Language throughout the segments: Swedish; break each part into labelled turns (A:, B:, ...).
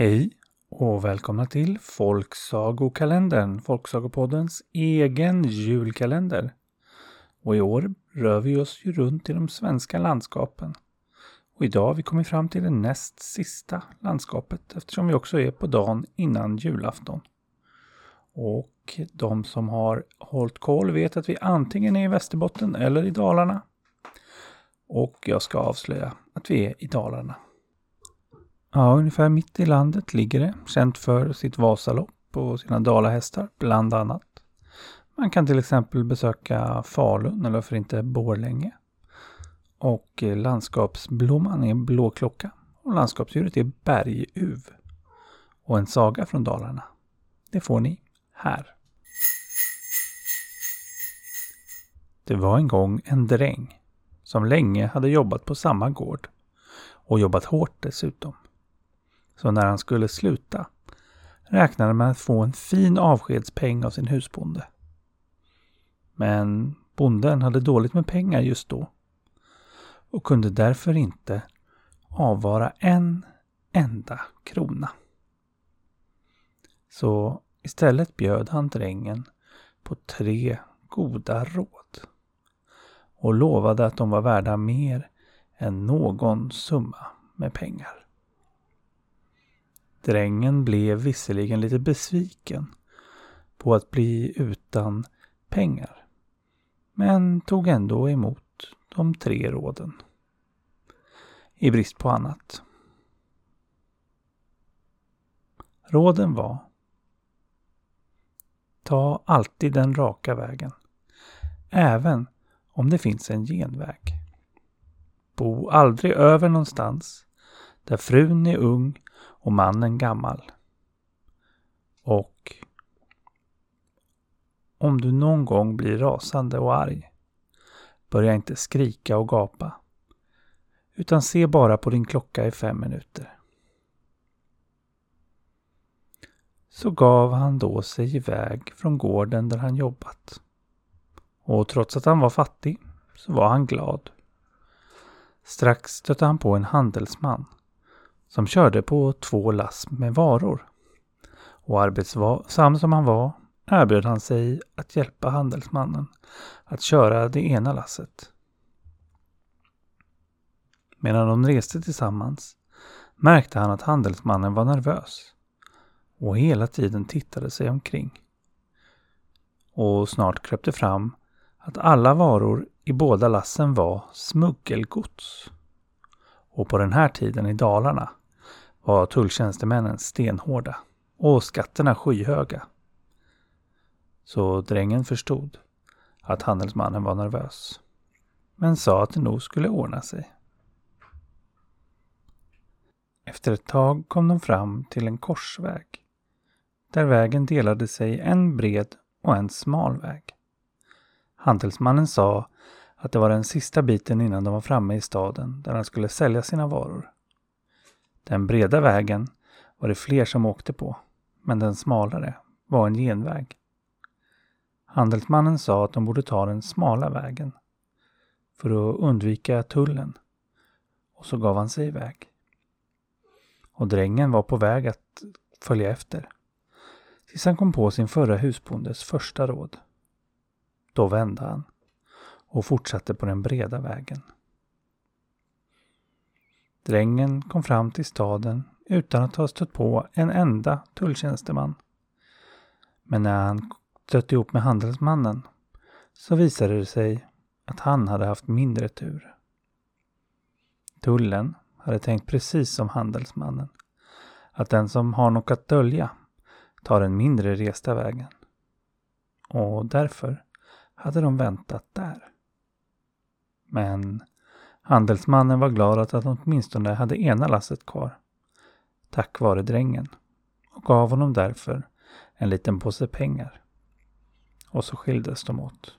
A: Hej och välkomna till Folksagokalendern, Folksagopoddens egen julkalender. Och i år rör vi oss ju runt i de svenska landskapen. Och idag har vi kommit fram till det näst sista landskapet eftersom vi också är på dagen innan julafton. Och de som har hållit koll vet att vi antingen är i Västerbotten eller i Dalarna. Och jag ska avslöja att vi är i Dalarna. Ja, ungefär mitt i landet ligger det, känt för sitt Vasalopp och sina dalahästar bland annat. Man kan till exempel besöka Falun eller för inte Borlänge. Och eh, landskapsblomman är blåklocka och landskapsdjuret är berguv. Och en saga från Dalarna. Det får ni här. Det var en gång en dräng som länge hade jobbat på samma gård och jobbat hårt dessutom. Så när han skulle sluta räknade med att få en fin avskedspeng av sin husbonde. Men bonden hade dåligt med pengar just då och kunde därför inte avvara en enda krona. Så istället bjöd han drängen på tre goda råd och lovade att de var värda mer än någon summa med pengar. Drängen blev visserligen lite besviken på att bli utan pengar. Men tog ändå emot de tre råden. I brist på annat. Råden var Ta alltid den raka vägen. Även om det finns en genväg. Bo aldrig över någonstans där frun är ung och mannen gammal. Och om du någon gång blir rasande och arg, börja inte skrika och gapa. Utan se bara på din klocka i fem minuter. Så gav han då sig iväg från gården där han jobbat. Och trots att han var fattig så var han glad. Strax stötte han på en handelsman som körde på två lass med varor. Och arbetsam som han var erbjöd han sig att hjälpa handelsmannen att köra det ena lasset. Medan de reste tillsammans märkte han att handelsmannen var nervös och hela tiden tittade sig omkring. Och snart kröp det fram att alla varor i båda lassen var smuggelgods. Och på den här tiden i Dalarna var tulltjänstemännen stenhårda och skatterna skyhöga. Så drängen förstod att handelsmannen var nervös. Men sa att det nog skulle ordna sig. Efter ett tag kom de fram till en korsväg. Där vägen delade sig en bred och en smal väg. Handelsmannen sa att det var den sista biten innan de var framme i staden där han skulle sälja sina varor. Den breda vägen var det fler som åkte på, men den smalare var en genväg. Handelsmannen sa att de borde ta den smala vägen för att undvika tullen och så gav han sig iväg. Och drängen var på väg att följa efter tills han kom på sin förra husbondes första råd. Då vände han och fortsatte på den breda vägen. Drängen kom fram till staden utan att ha stött på en enda tulltjänsteman. Men när han stötte ihop med handelsmannen så visade det sig att han hade haft mindre tur. Tullen hade tänkt precis som handelsmannen. Att den som har något att dölja tar den mindre resta vägen. Och därför hade de väntat där. Men Handelsmannen var glad att han åtminstone hade ena lasset kvar. Tack vare drängen. Och gav honom därför en liten påse pengar. Och så skildes de åt.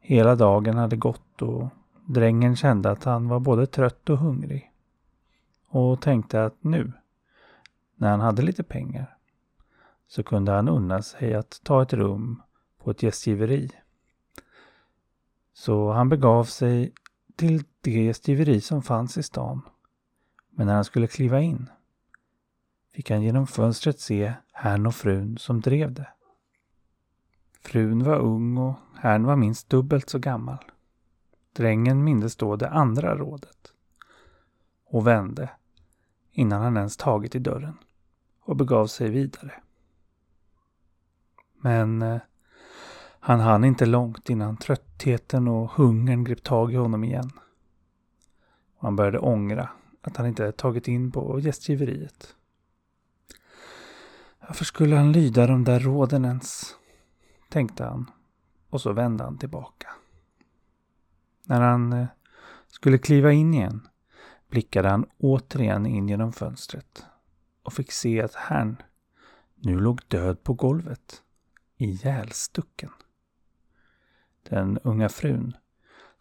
A: Hela dagen hade gått och drängen kände att han var både trött och hungrig. Och tänkte att nu, när han hade lite pengar, så kunde han unna sig att ta ett rum på ett gästgiveri så han begav sig till det stiveri som fanns i stan Men när han skulle kliva in fick han genom fönstret se herrn och frun som drev det. Frun var ung och herrn var minst dubbelt så gammal. Drängen mindes då det andra rådet och vände innan han ens tagit i dörren och begav sig vidare. Men eh, han hann inte långt innan tröttheten och hungern grep tag i honom igen. Och han började ångra att han inte tagit in på gästgiveriet. Varför skulle han lyda de där råden ens? Tänkte han. Och så vände han tillbaka. När han eh, skulle kliva in igen blickade han återigen in genom fönstret och fick se att herrn nu låg död på golvet, ihjälstucken. Den unga frun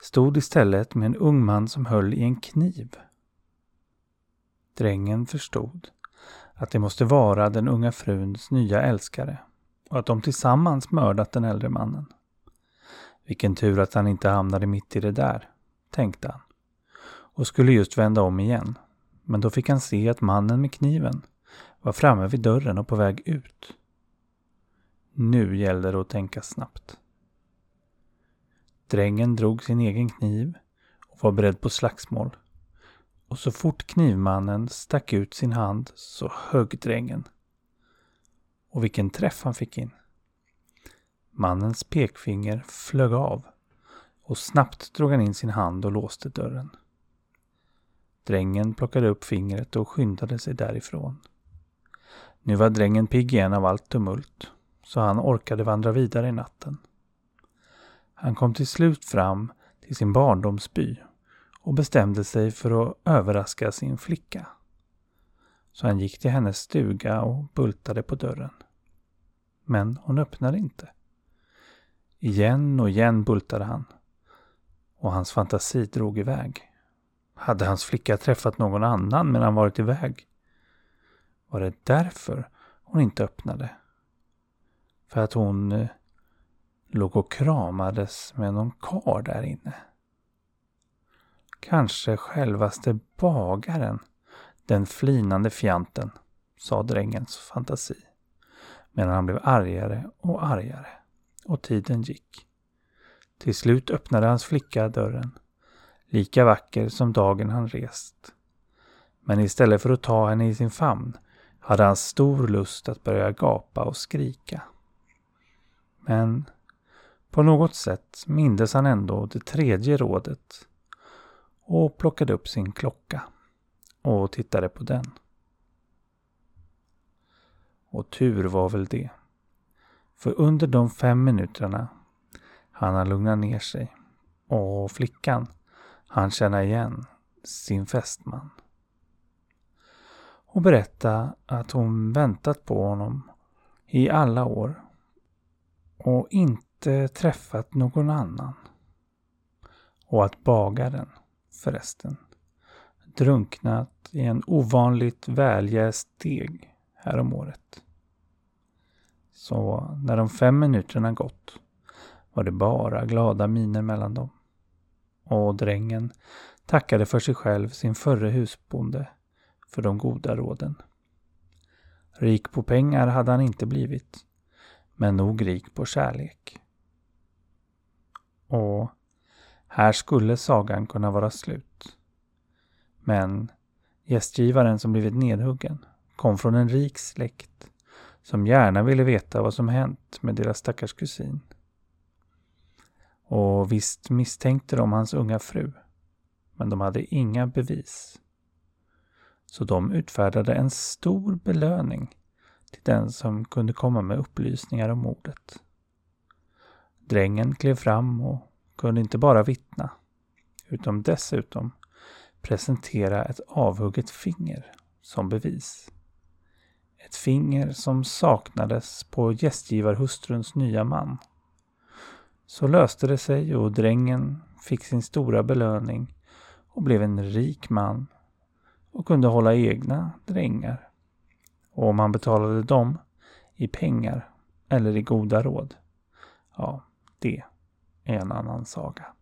A: stod istället med en ung man som höll i en kniv. Drängen förstod att det måste vara den unga fruns nya älskare och att de tillsammans mördat den äldre mannen. Vilken tur att han inte hamnade mitt i det där, tänkte han och skulle just vända om igen. Men då fick han se att mannen med kniven var framme vid dörren och på väg ut. Nu gällde det att tänka snabbt. Drängen drog sin egen kniv och var beredd på slagsmål. Och så fort knivmannen stack ut sin hand så högg drängen. Och vilken träff han fick in. Mannens pekfinger flög av och snabbt drog han in sin hand och låste dörren. Drängen plockade upp fingret och skyndade sig därifrån. Nu var drängen pigg igen av allt tumult, så han orkade vandra vidare i natten. Han kom till slut fram till sin barndomsby och bestämde sig för att överraska sin flicka. Så han gick till hennes stuga och bultade på dörren. Men hon öppnade inte. Igen och igen bultade han. Och hans fantasi drog iväg. Hade hans flicka träffat någon annan medan han varit iväg? Var det därför hon inte öppnade? För att hon eh, låg och kramades med någon kar där inne? Kanske självaste bagaren, den flinande fjanten, sa drängens fantasi. Medan han blev argare och argare. Och tiden gick. Till slut öppnade hans flicka dörren lika vacker som dagen han rest. Men istället för att ta henne i sin famn hade han stor lust att börja gapa och skrika. Men på något sätt mindes han ändå det tredje rådet och plockade upp sin klocka och tittade på den. Och tur var väl det. För under de fem minuterna hann han lugna ner sig och flickan han känna igen sin fästman. Och berätta att hon väntat på honom i alla år och inte träffat någon annan. Och att bagaren, förresten, drunknat i en ovanligt väljäst deg häromåret. Så när de fem minuterna gått var det bara glada miner mellan dem och drängen tackade för sig själv sin förre husbonde för de goda råden. Rik på pengar hade han inte blivit, men nog rik på kärlek. Och här skulle sagan kunna vara slut. Men gästgivaren som blivit nedhuggen kom från en rik släkt som gärna ville veta vad som hänt med deras stackars kusin. Och visst misstänkte de hans unga fru. Men de hade inga bevis. Så de utfärdade en stor belöning till den som kunde komma med upplysningar om mordet. Drängen klev fram och kunde inte bara vittna, utan dessutom presentera ett avhugget finger som bevis. Ett finger som saknades på gästgivarhustruns nya man. Så löste det sig och drängen fick sin stora belöning och blev en rik man och kunde hålla egna drängar. Och om han betalade dem i pengar eller i goda råd, ja, det är en annan saga.